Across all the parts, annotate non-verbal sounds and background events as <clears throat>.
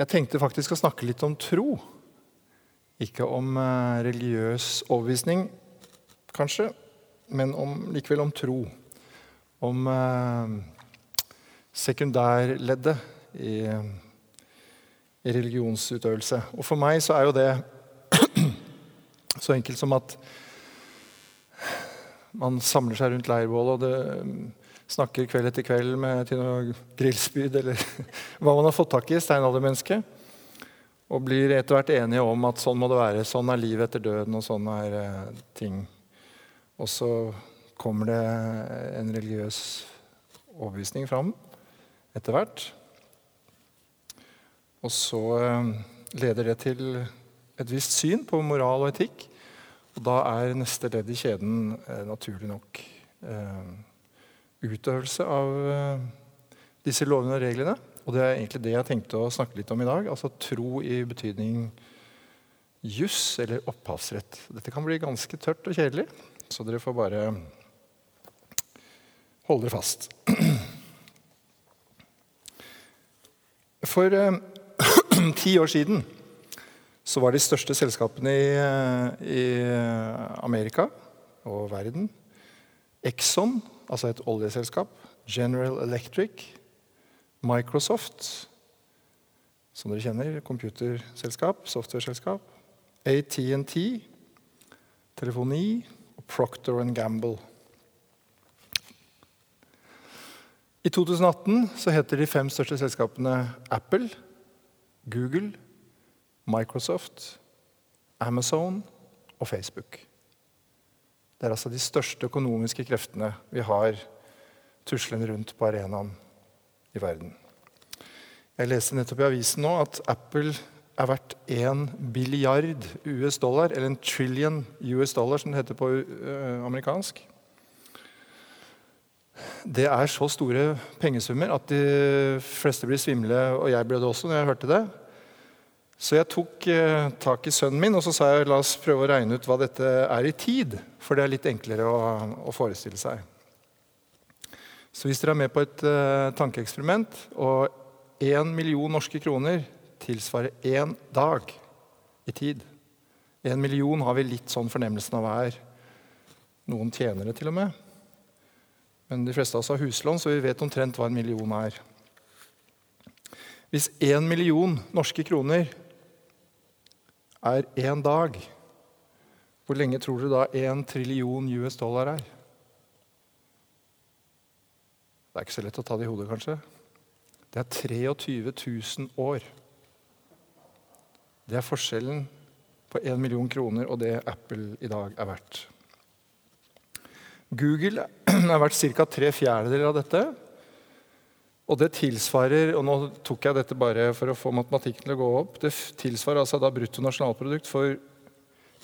Jeg tenkte faktisk å snakke litt om tro. Ikke om eh, religiøs overbevisning, kanskje, men om, likevel om tro. Om eh, sekundærleddet i, i religionsutøvelse. Og for meg så er jo det <clears throat> så enkelt som at man samler seg rundt leirbålet, og det snakker kveld etter kveld med, til noe grillspyd eller <laughs> hva man har fått tak i, steinaldermennesket. Og blir etter hvert enige om at sånn må det være. Sånn er livet etter døden, og sånn er eh, ting. Og så kommer det en religiøs overbevisning fram etter hvert. Og så eh, leder det til et visst syn på moral og etikk. Og da er neste ledd i kjeden eh, naturlig nok eh, utøvelse av eh, disse lovene og reglene. Og det er egentlig det jeg tenkte å snakke litt om i dag. Altså tro i betydning juss eller opphavsrett. Dette kan bli ganske tørt og kjedelig, så dere får bare holde dere fast. <clears throat> For eh, <clears throat> ti år siden så var de største selskapene i, i Amerika og verden Exxon, altså et oljeselskap, General Electric, Microsoft, som dere kjenner, computerselskap, softwareselskap, ATNT, telefoni. Og Procter Gamble. I 2018 så heter de fem største selskapene Apple, Google, Microsoft, Amazon og Facebook. Det er altså de største økonomiske kreftene vi har tuslende rundt på arenaen i verden. Jeg leste nettopp i avisen nå at Apple er verdt 1 billiard US dollar, eller en trillion US dollar, som det heter på uh, amerikansk. Det er så store pengesummer at de fleste blir svimle, og jeg ble det også når jeg hørte det. Så jeg tok eh, tak i sønnen min og så sa jeg, la oss prøve å regne ut hva dette er i tid. For det er litt enklere å, å forestille seg. Så hvis dere er med på et uh, tankeeksperiment, og én million norske kroner tilsvarer én dag i tid En million har vi litt sånn fornemmelsen av hva er. Noen tjener det til og med. Men de fleste av oss har huslån, så vi vet omtrent hva en million er. Hvis én million norske kroner er én dag, hvor lenge tror du da én trillion US dollar er? Det er ikke så lett å ta det i hodet, kanskje. Det er 23 000 år. Det er forskjellen på 1 million kroner og det Apple i dag er verdt. Google er verdt ca. tre fjerdedeler av dette. Og det tilsvarer og nå tok jeg dette bare for å få matematikken til å gå opp, det tilsvarer altså da bruttonasjonalprodukt for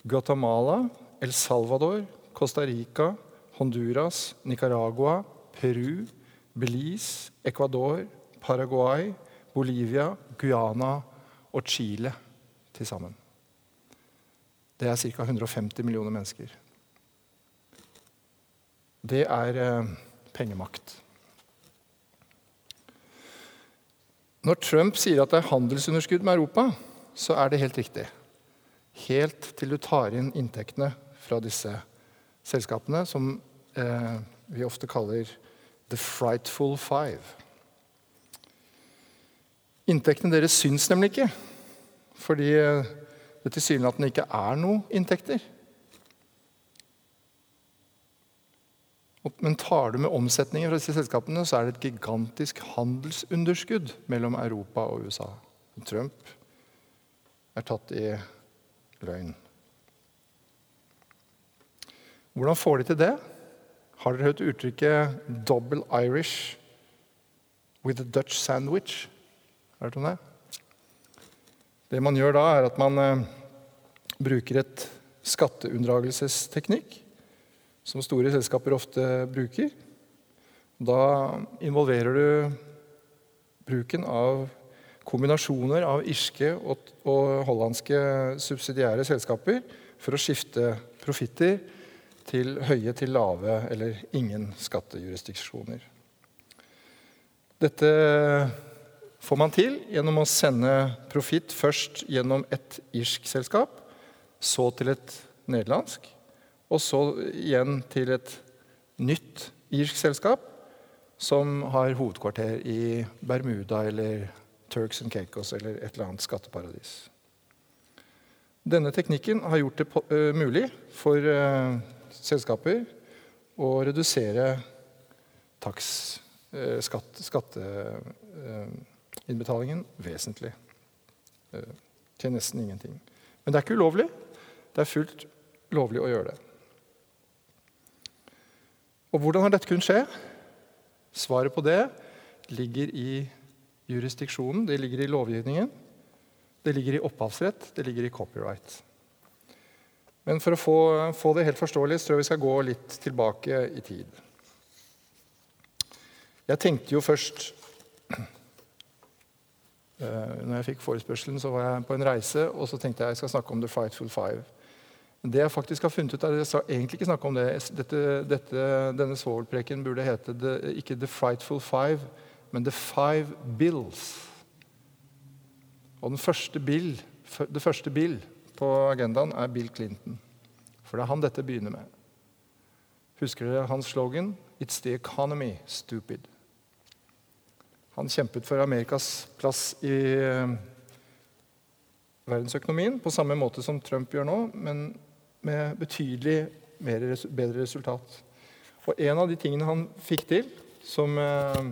Guatemala, El Salvador, Costa Rica, Honduras, Nicaragua, Peru, Belize, Ecuador, Paraguay, Bolivia, Guyana og Chile til sammen. Det er ca. 150 millioner mennesker. Det er eh, pengemakt. Når Trump sier at det er handelsunderskudd med Europa, så er det helt riktig. Helt til du tar inn inntektene fra disse selskapene, som eh, vi ofte kaller the frightful five. Inntektene deres syns nemlig ikke, fordi eh, det tilsynelatende ikke er noe inntekter. Men tar du med omsetningen fra disse selskapene, så er det et gigantisk handelsunderskudd mellom Europa og USA. Trump er tatt i løgn. Hvordan får de til det? Har dere hørt uttrykket 'double Irish with a Dutch sandwich'? Har dere hørt om det? Det man gjør da, er at man eh, bruker et skatteunndragelsesteknikk som store selskaper ofte bruker. Da involverer du bruken av kombinasjoner av irske og, hollandske subsidiære selskaper for å skifte profitter til høye til lave eller ingen skattejurisdiksjoner. Dette får man til gjennom å sende profitt først gjennom et irsk selskap, så til et nederlandsk, og så igjen til et nytt irsk selskap som har hovedkvarter i Bermuda eller Turks and Caicos eller et eller annet skatteparadis. Denne teknikken har gjort det uh, mulig for uh, selskaper å redusere taks, uh, skatt, skatteinnbetalingen vesentlig. til nesten ingenting. Men det er ikke ulovlig. Det er fullt lovlig å gjøre det. Og hvordan har dette kunnet skje? Svaret på det ligger i jurisdiksjonen, det ligger i lovgivningen. Det ligger i opphavsrett, det ligger i copyright. Men for å få, få det helt forståelig så tror jeg vi skal gå litt tilbake i tid. Jeg tenkte jo først eh, når jeg fikk forespørselen, så var jeg på en reise, og så tenkte jeg jeg skal snakke om The Frightful Five. Det jeg faktisk har funnet ut, er Jeg skal egentlig ikke snakke om det. Dette, dette, denne svovelpreken burde hete the, ikke The Frightful Five, men The Five Bills. Og første bill, det første bill på agendaen er Bill Clinton. For det er han dette begynner med. Husker dere hans slogan? It's the economy, stupid. Han kjempet for Amerikas plass i eh, verdensøkonomien på samme måte som Trump gjør nå, men med betydelig bedre resultat. Og en av de tingene han fikk til, som eh,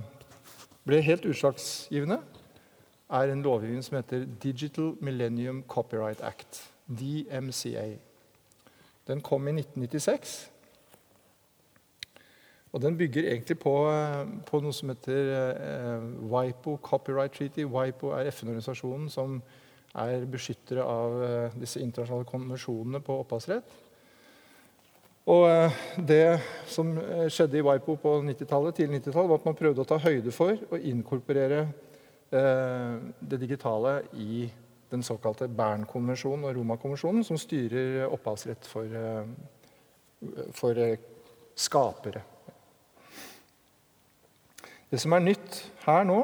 ble helt utslagsgivende, er en lovgivning som heter Digital Millennium Copyright Act. DMCA. Den kom i 1996. Og den bygger egentlig på, eh, på noe som heter eh, WIPO Copyright Treaty. WIPO er FN-organisasjonen som er beskyttere av eh, disse internasjonale konvensjonene på opphavsrett. Og eh, Det som eh, skjedde i WIPO på 90-tallet, tidlig 90-tall, var at man prøvde å ta høyde for å inkorporere det digitale i den såkalte Bern-konvensjonen og Roma-konvensjonen, som styrer opphavsrett for, for skapere. Det som er nytt her nå,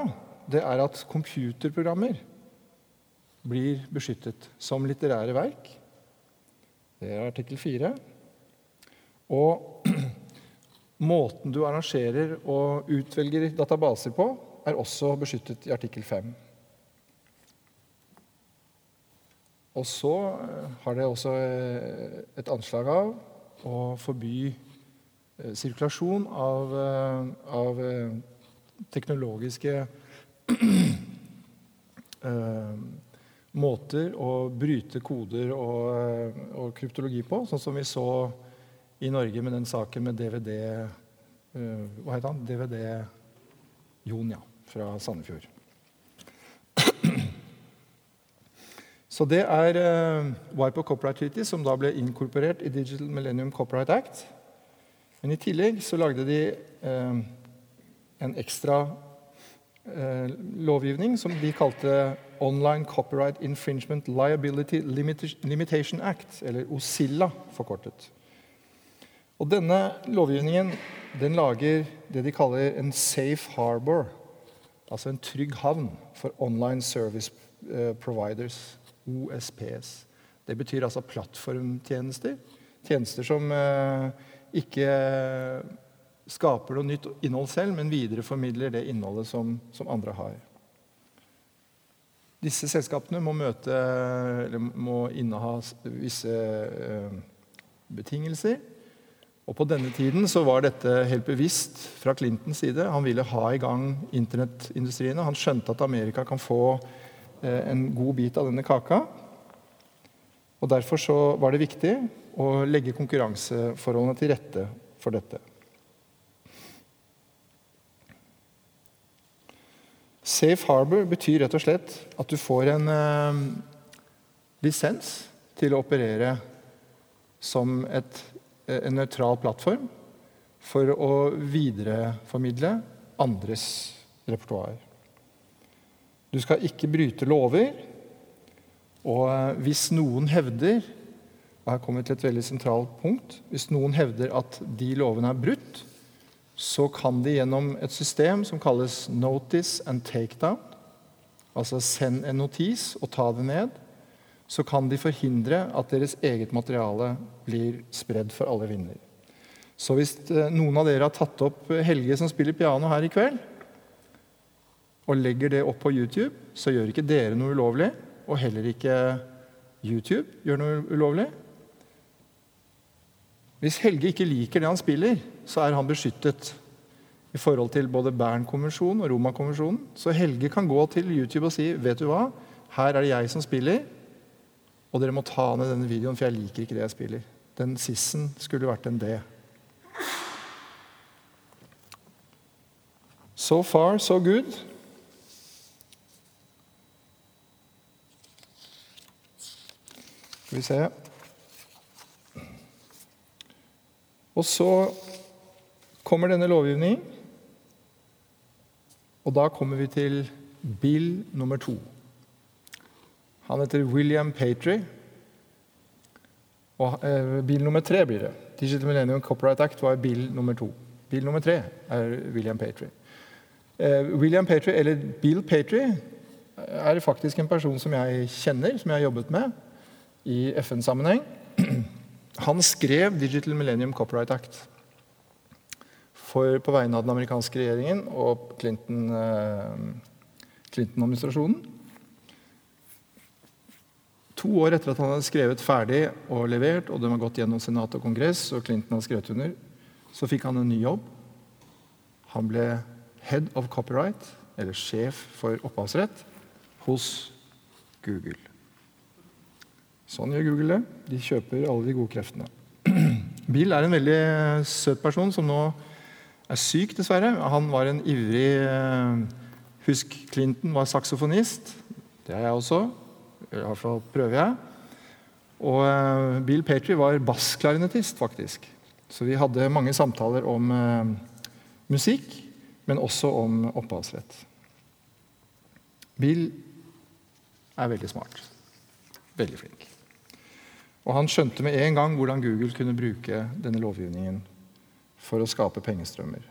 det er at computerprogrammer blir beskyttet som litterære verk. Det er artikkel 4. Og <clears throat> måten du arrangerer og utvelger databaser på, er også beskyttet i artikkel 5. Og så eh, har det også eh, et anslag av å forby eh, sirkulasjon av, av teknologiske <clears throat> måter å bryte koder og, og, kryptologi på, sånn som vi så i Norge med den saken med DVD uh, eh, Hva het han? DVD Jon, ja. Fra Sandefjord. Så det er uh, WIPO Copyright Treaty, som da ble inkorporert i Digital Millennium Copyright Act. Men i tillegg så lagde de uh, en ekstra lovgivning som de kalte Online Copyright Infringement Liability Limitation Act, eller OSILA forkortet. Og Denne lovgivningen den lager det de kaller en safe harbor, altså en trygg havn for online service eh, providers, OSPS. Det betyr altså plattformtjenester. Tjenester som eh, ikke skaper noe nytt innhold selv, men videreformidler det innholdet som, som andre har. Disse selskapene må, møte, må inneha visse eh, betingelser. Og På denne tiden så var dette helt bevisst fra Clintons side. Han ville ha i gang internettindustriene. Han skjønte at Amerika kan få eh, en god bit av denne kaka. Og Derfor så var det viktig å legge konkurranseforholdene til rette for dette. Safe harbor betyr rett og slett at du får en eh, lisens til å operere som et, eh, en nøytral plattform for å videreformidle andres repertoar. Du skal ikke bryte lover. Og eh, hvis noen hevder og her kommer vi til et veldig sentralt punkt, hvis noen hevder at de lovene er brutt, så kan de gjennom et system som kalles notice and takedown, altså send en notis og ta det ned, så kan de forhindre at deres eget materiale blir spredd for alle vinder. Så hvis eh, noen av dere har tatt opp Helge som spiller piano her i kveld, og legger det opp på YouTube, så gjør ikke dere noe ulovlig, og heller ikke YouTube gjør noe ulovlig. Hvis Helge ikke liker det han spiller, så er han beskyttet i forhold til både Bern-konvensjonen og Roma-konvensjonen. Så Helge kan gå til YouTube og si vet du hva, her er det jeg som spiller, og dere må ta ned denne videoen, for jeg liker ikke det jeg spiller. Den sissen skulle vært en D. So far, so good. Skal vi se Og så kommer denne lovgivningen. Og da kommer vi til bill nummer to. Han heter William Patry. Og eh, Bill nummer tre blir det. Digital Millennium Copyright Act var bill nummer to. Bill nummer tre er William Patry. Eh, William Patry, eller Bill Patry, er faktisk en person som jeg kjenner, som jeg har jobbet med i FN-sammenheng. <clears throat> Han skrev Digital Millennium Copyright Act for, på vegne av den amerikanske regjeringen og Clinton-administrasjonen. Clinton to år etter at han hadde skrevet ferdig og levert, og den var gått gjennom senat og kongress, og Clinton hadde skrevet under, så fikk han en ny jobb. Han ble head of copyright, eller sjef for opphavsrett, hos Google. Sånn gjør Google det. De kjøper alle de gode kreftene. <clears throat> Bill er en veldig søt person som nå er syk, dessverre. Han var en ivrig eh, Husk Clinton var saksofonist. Det er jeg også. I hvert fall prøver jeg. Og eh, Bill Patry var bassklarinettist, faktisk. Så vi hadde mange samtaler om eh, musikk, men også om opphavsrett. Bill er veldig smart. Veldig flink. Og han skjønte med en gang hvordan Google kunne bruke denne lovgivningen for å skape pengestrømmer.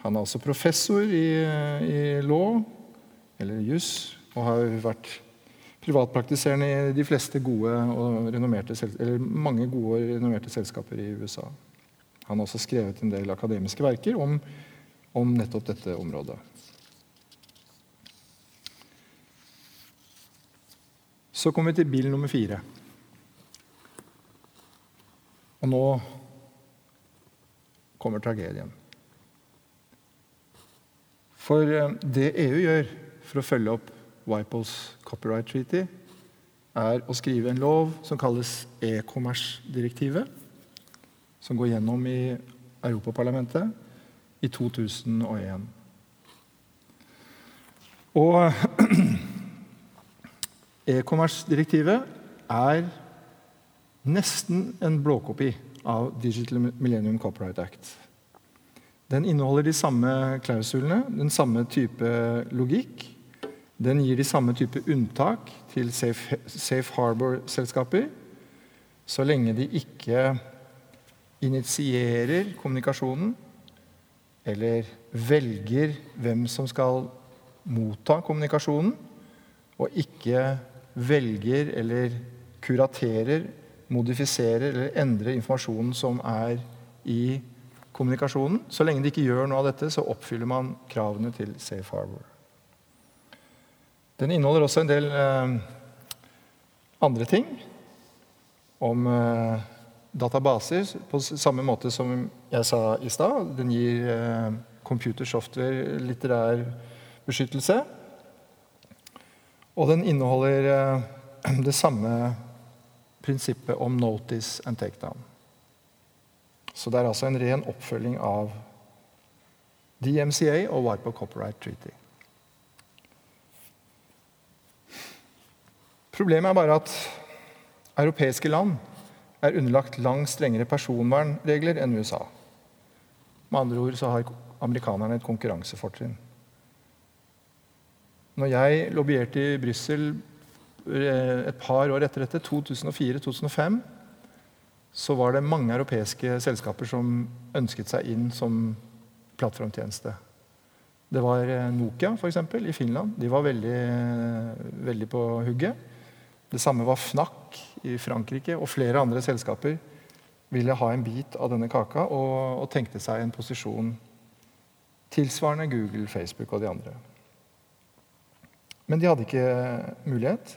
Han er også professor i, i lov, eller juss, og har vært privatpraktiserende i de fleste gode og renommerte, mange gode og renommerte selskaper i USA. Han har også skrevet en del akademiske verker om, om nettopp dette området. Så kommer vi til bil nummer fire. Og nå kommer tragedien. For eh, det EU gjør for å følge opp WIPOLs Copyright Treaty er å skrive en lov som kalles e-commerce-direktivet, som går gjennom i Europaparlamentet i 2001. Og e-commerce-direktivet er nesten en blåkopi av Digital Millennium Copyright Act. Den inneholder de samme klausulene, den samme type logikk, den gir de samme type unntak til safe, safe harbor-selskaper, så lenge de ikke initierer kommunikasjonen eller velger hvem som skal motta kommunikasjonen, og ikke velger eller kuraterer, modifiserer eller endrer informasjonen som er i kommunikasjonen. Så lenge de ikke gjør noe av dette, så oppfyller man kravene til safe harbor. Den inneholder også en del eh, andre ting om eh, databaser, på samme måte som jeg sa i stad. Den gir eh, computersoftware litterær beskyttelse. Og den inneholder eh, <clears throat> det samme prinsippet om notice and takedown. Så det er altså en ren oppfølging av DMCA og WIPO Copyright Treaty. Problemet er bare at europeiske land er underlagt langt strengere personvernregler enn USA. Med andre ord så har amerikanerne et konkurransefortrinn. Når jeg lobbyerte i Brussel eh, et par år etter dette, 2004-2005, så var det mange europeiske selskaper som ønsket seg inn som plattformtjeneste. Det var eh, Nokia for eksempel, i Finland. De var veldig, veldig på hugget. Det samme var Fnac i Frankrike, og flere andre selskaper ville ha en bit av denne kaka og, og tenkte seg en posisjon tilsvarende Google, Facebook og de andre. Men de hadde ikke mulighet.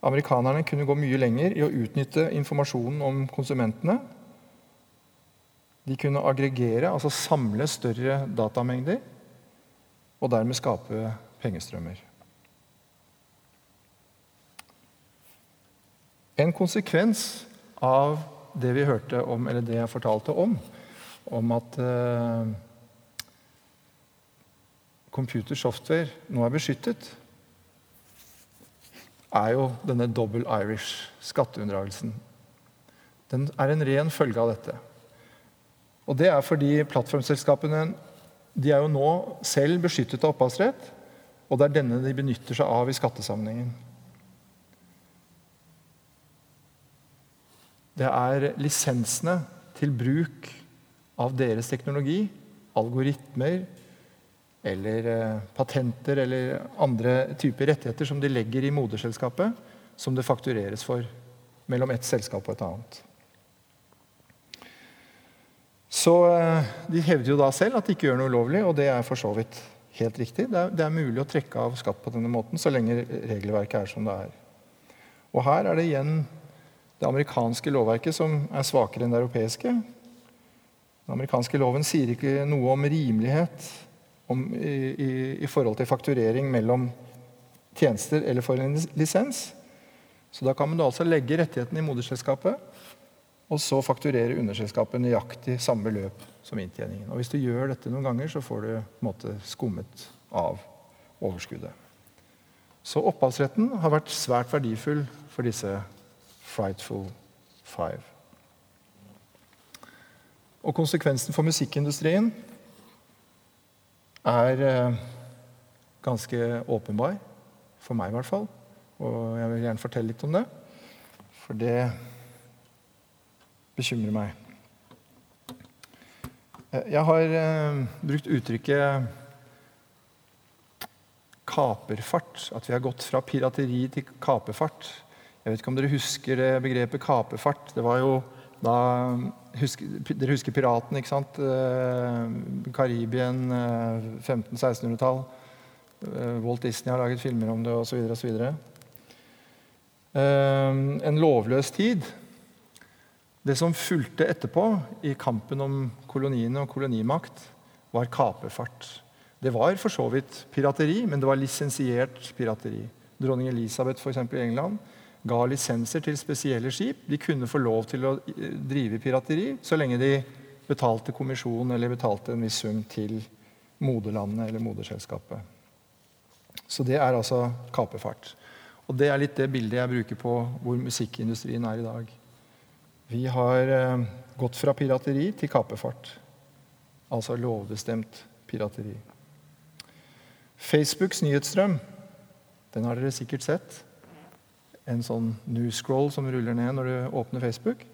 Amerikanerne kunne gå mye lenger i å utnytte informasjonen om konsumentene. De kunne aggregere, altså samle større datamengder, og dermed skape pengestrømmer. En konsekvens av det vi hørte om, eller det jeg fortalte om, om at uh, computersoftware nå er beskyttet, er jo denne double Irish, skatteunndragelsen. Den er en ren følge av dette. Og det er fordi plattformselskapene de er jo nå selv beskyttet av opphavsrett, og det er denne de benytter seg av i skattesammenhengen. Det er lisensene til bruk av deres teknologi, algoritmer, eller eh, patenter eller andre typer rettigheter som de legger i moderselskapet, som det faktureres for mellom ett selskap og et annet. Så eh, De hevder jo da selv at de ikke gjør noe ulovlig, og det er for så vidt helt riktig. Det er, det er, mulig å trekke av skatt på denne måten så lenge regelverket er som det er. Og Her er det igjen det amerikanske lovverket som er svakere enn det europeiske. Den amerikanske loven sier ikke noe om rimelighet om, i, i, i, forhold til fakturering mellom tjenester eller for en lisens. Så da kan man altså legge rettighetene i moderselskapet, og så fakturere underselskapet nøyaktig samme beløp som inntjeningen. Og Hvis du gjør dette noen ganger, så får du måte skummet av overskuddet. Så opphavsretten har vært svært verdifull for disse frightful five. Og konsekvensen for musikkindustrien er eh, ganske åpenbar. For meg, i hvert fall. Og jeg vil gjerne fortelle litt om det. For det bekymrer meg. Eh, jeg har eh, brukt uttrykket kaperfart. At vi har gått fra pirateri til kaperfart. Jeg vet ikke om dere husker det begrepet kaperfart. Det var jo da husk, Dere husker Piraten, ikke sant? Eh, Karibien, 1500-1600-tall. Eh, eh, Walt Disney har laget filmer om det osv. osv. En lovløs tid. Det som fulgte etterpå i kampen om koloniene og kolonimakt, var kaperfart. Det var for så vidt pirateri, men det var lisensiert pirateri. Dronning Elisabeth for eksempel, i England ga lisenser til spesielle skip. De kunne få lov til å eh, drive pirateri så lenge de betalte kommisjon eller betalte en viss sum til moderlandet eller moderselskapet. Så det er altså kaperfart. Og det er litt det bildet jeg bruker på hvor musikkindustrien er i dag. Vi har eh, gått fra pirateri til kaperfart. Altså lovbestemt pirateri. Facebooks nyhetsstrøm den har dere sikkert sett en sånn newscroll som ruller ned når du åpner Facebook.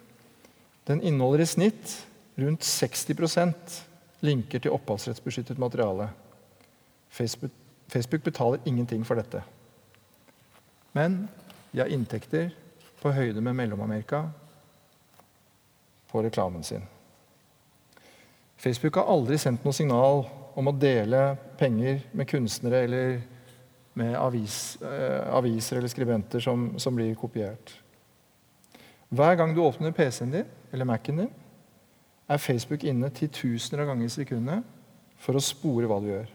Den inneholder i snitt rundt 60% linker til opphavsrettsbeskyttet materiale. Facebook, Facebook betaler ingenting for dette. Men de har inntekter på høyde med Mellom-Amerika på reklamen sin. Facebook har aldri sendt noe signal om å dele penger med kunstnere eller med avis, eh, aviser eller skribenter som, som, blir kopiert. Hver gang du åpner PC-en din eller Mac-en din, er Facebook inne titusener av ganger i sekundet for å spore hva du gjør.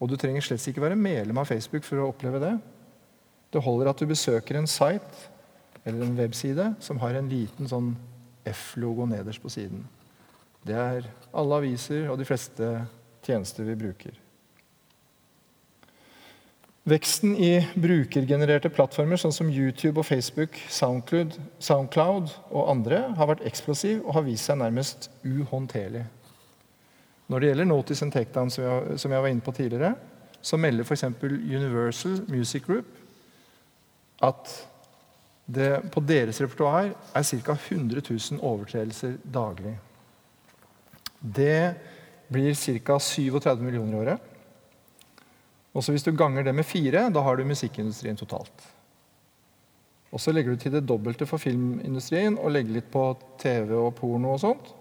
Og du trenger slett ikke være medlem av Facebook for å oppleve det. Det holder at du besøker en site eller en webside som har en liten sånn F-logo nederst på siden. Det er alle aviser og de fleste tjenester vi bruker. Veksten i brukergenererte plattformer sånn som YouTube og Facebook, Soundcloud, Soundcloud og andre har vært eksplosiv og har vist seg nærmest uhåndterlig. Når det gjelder Notice and Takedown, som jeg, som jeg var inne på tidligere, så melder f.eks. Universal Music Group at det på deres repertoar er ca. 100 000 overtredelser daglig. Det blir ca. 37 millioner i året. Og så Hvis du ganger det med fire, da har du musikkindustrien totalt. Og Så legger du til det dobbelte for filmindustrien og legger litt på TV og porno. Og sånt.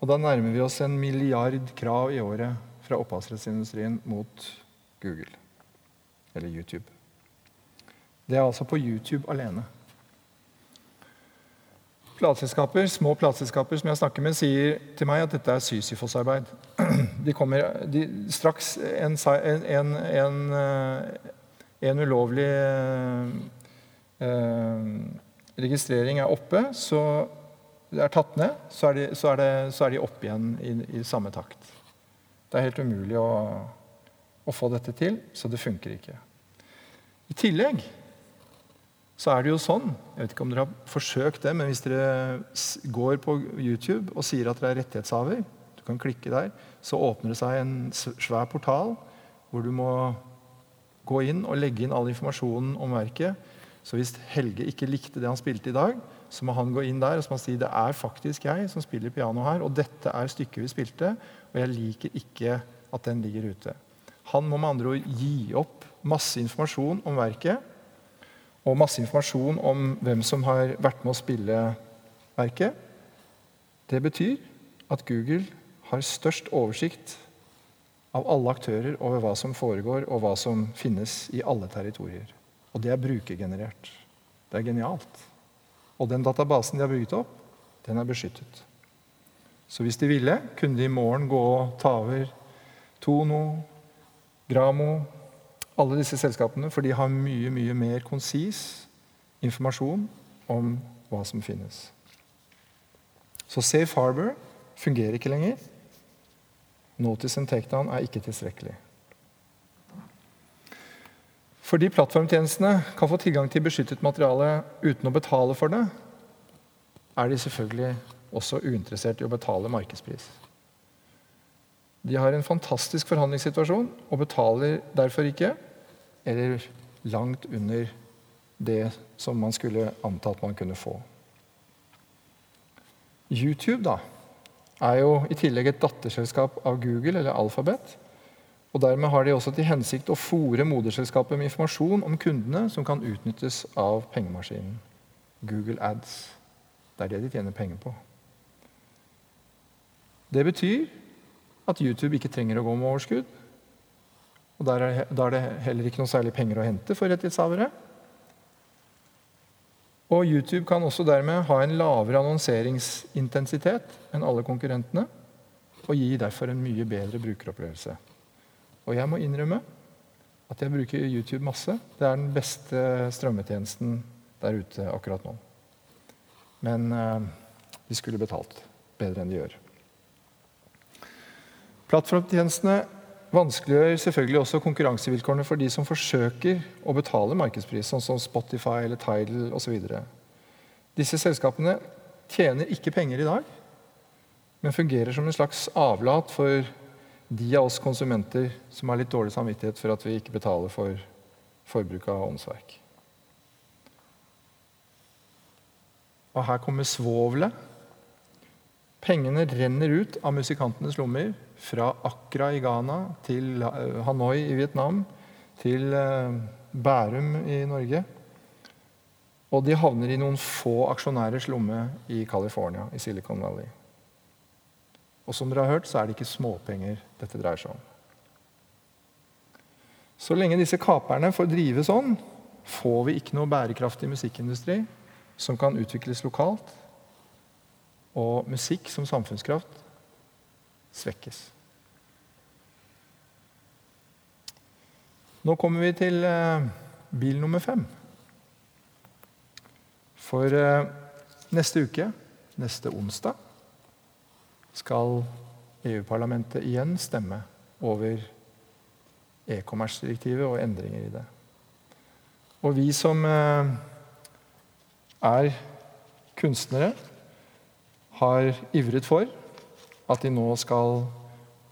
Og da nærmer vi oss en milliard krav i året fra opphavsrettsindustrien mot Google eller YouTube. Det er altså på YouTube alene. Plateselskaper, Små plateselskaper som jeg snakker med, sier til meg at dette er Sysifos-arbeid. <clears throat> De kommer, de, straks en, en, en, eh, en ulovlig eh, registrering er oppe, så er tatt ned, så er de, så er det, så er de opp igjen i, i, samme takt. Det er helt umulig å, å få dette til, så det funker ikke. I tillegg så er det jo sånn Jeg vet ikke om dere har forsøkt det, men hvis dere går på YouTube og sier at dere er rettighetshaver, du kan klikke der, så åpner det seg en svær portal hvor du må gå inn og legge inn all informasjonen om verket. Så hvis Helge ikke likte det han spilte i dag, så må han gå inn der og så må han si det er faktisk jeg som spiller piano her, og dette er stykket vi spilte, og jeg liker ikke at den ligger ute. Han må med andre ord gi opp masse informasjon om verket og masse informasjon om hvem som har vært med å spille verket. Det betyr at Google har størst oversikt av alle aktører over hva som foregår, og hva som finnes i alle territorier. Og det er brukergenerert. Det er genialt. Og den databasen de har bygget opp, den er beskyttet. Så hvis de ville, kunne de i morgen gå og ta over Tono, Gramo, alle disse selskapene, for de har mye mye mer konsis informasjon om hva som finnes. Så Safe Harbor fungerer ikke lenger. Notice and takedown er ikke tilstrekkelig. Fordi plattformtjenestene kan få tilgang til beskyttet materiale uten å betale for det, er de selvfølgelig også uinteressert i å betale markedspris. De har en fantastisk forhandlingssituasjon og betaler derfor ikke eller langt under det som man skulle anta at man kunne få. YouTube da, er jo i tillegg et datterselskap av Google eller Alphabet. og Dermed har de også til hensikt å fòre moderselskapet med informasjon om kundene som kan utnyttes av pengemaskinen. Google Ads. Det er det de tjener penger på. Det betyr at YouTube ikke trenger å gå med overskudd. Og der er, Da er det heller ikke noe særlig penger å hente for rettighetshavere. Og YouTube kan også dermed ha en lavere annonseringsintensitet enn alle konkurrentene, og gi derfor en mye bedre brukeropplevelse. Og jeg må innrømme at jeg bruker YouTube masse. Det er den beste strømmetjenesten der ute akkurat nå. Men eh, de skulle betalt bedre enn de gjør. Plattformtjenestene vanskeliggjør selvfølgelig også konkurransevilkårene for de som forsøker å betale markedspris, sånn som Spotify eller Tidal osv. Disse selskapene tjener ikke penger i dag, men fungerer som en slags avlat for de av oss konsumenter som har litt dårlig samvittighet for at vi ikke betaler for forbruk av åndsverk. Og her kommer svovelet. Pengene renner ut av musikantenes lommer fra Accra i Ghana til eh, Hanoi i Vietnam til eh, Bærum i Norge. Og de havner i noen få aksjonærers lomme i California, i Silicon Valley. Og som dere har hørt, så er det ikke småpenger dette dreier seg om. Så lenge disse kaperne får drive sånn, får vi ikke noe bærekraftig musikkindustri som kan utvikles lokalt. Og musikk som samfunnskraft svekkes. Nå kommer vi til eh, bil nummer fem. For eh, neste uke, neste onsdag, skal EU-parlamentet igjen stemme over e-commerce-direktivet og endringer i det. Og vi som eh, er kunstnere, har ivret for at, skal,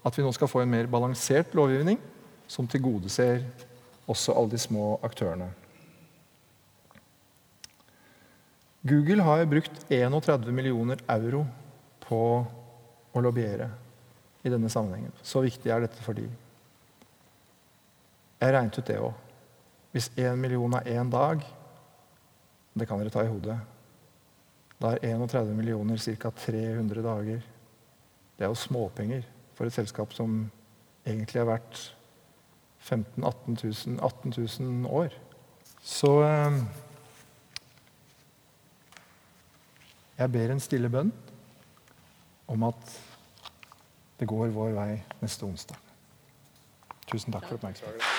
at, vi nå skal få en mer balansert lovgivning som tilgodeser også alle de små aktørene. Google har brukt 31 millioner euro på å lobbyere. i denne sammenhengen. Så viktig er dette for de. Jeg regnet ut det òg. Hvis én million er én dag Det kan dere ta i hodet. Da er 31 millioner ca. 300 dager. Det er jo småpenger for et selskap som egentlig er verdt 15 000-18 000, 18 000 år. Så eh, jeg ber en stille bønn om at det går vår vei neste onsdag. Tusen takk for oppmerksomheten.